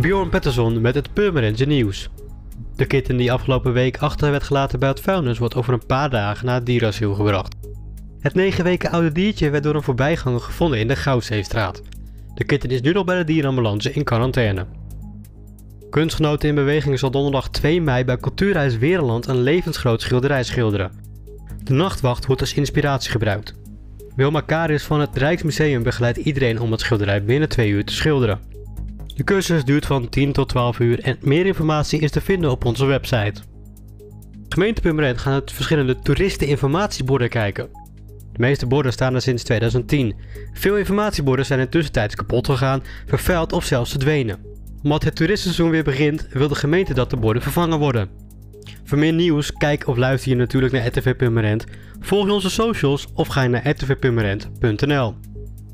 Bjorn Pettersson met het Purmerendse nieuws. De kitten die afgelopen week achter werd gelaten bij het vuilnis wordt over een paar dagen naar het dierasiel gebracht. Het 9 weken oude diertje werd door een voorbijganger gevonden in de Goudzeestraat. De kitten is nu nog bij de dierenambulance in quarantaine. Kunstgenoten in Beweging zal donderdag 2 mei bij Cultuurhuis Wereland een levensgroot schilderij schilderen. De nachtwacht wordt als inspiratie gebruikt. Wilma Karius van het Rijksmuseum begeleidt iedereen om het schilderij binnen 2 uur te schilderen. De cursus duurt van 10 tot 12 uur en meer informatie is te vinden op onze website. Gemeente Purmerend gaan het verschillende toeristeninformatieborden kijken. De meeste borden staan er sinds 2010. Veel informatieborden zijn intussen tijds kapot gegaan, vervuild of zelfs verdwenen. Omdat het toeristenseizoen weer begint, wil de gemeente dat de borden vervangen worden. Voor meer nieuws, kijk of luister je natuurlijk naar RTV Purmerend, volg onze socials of ga naar rtvpurmerend.nl.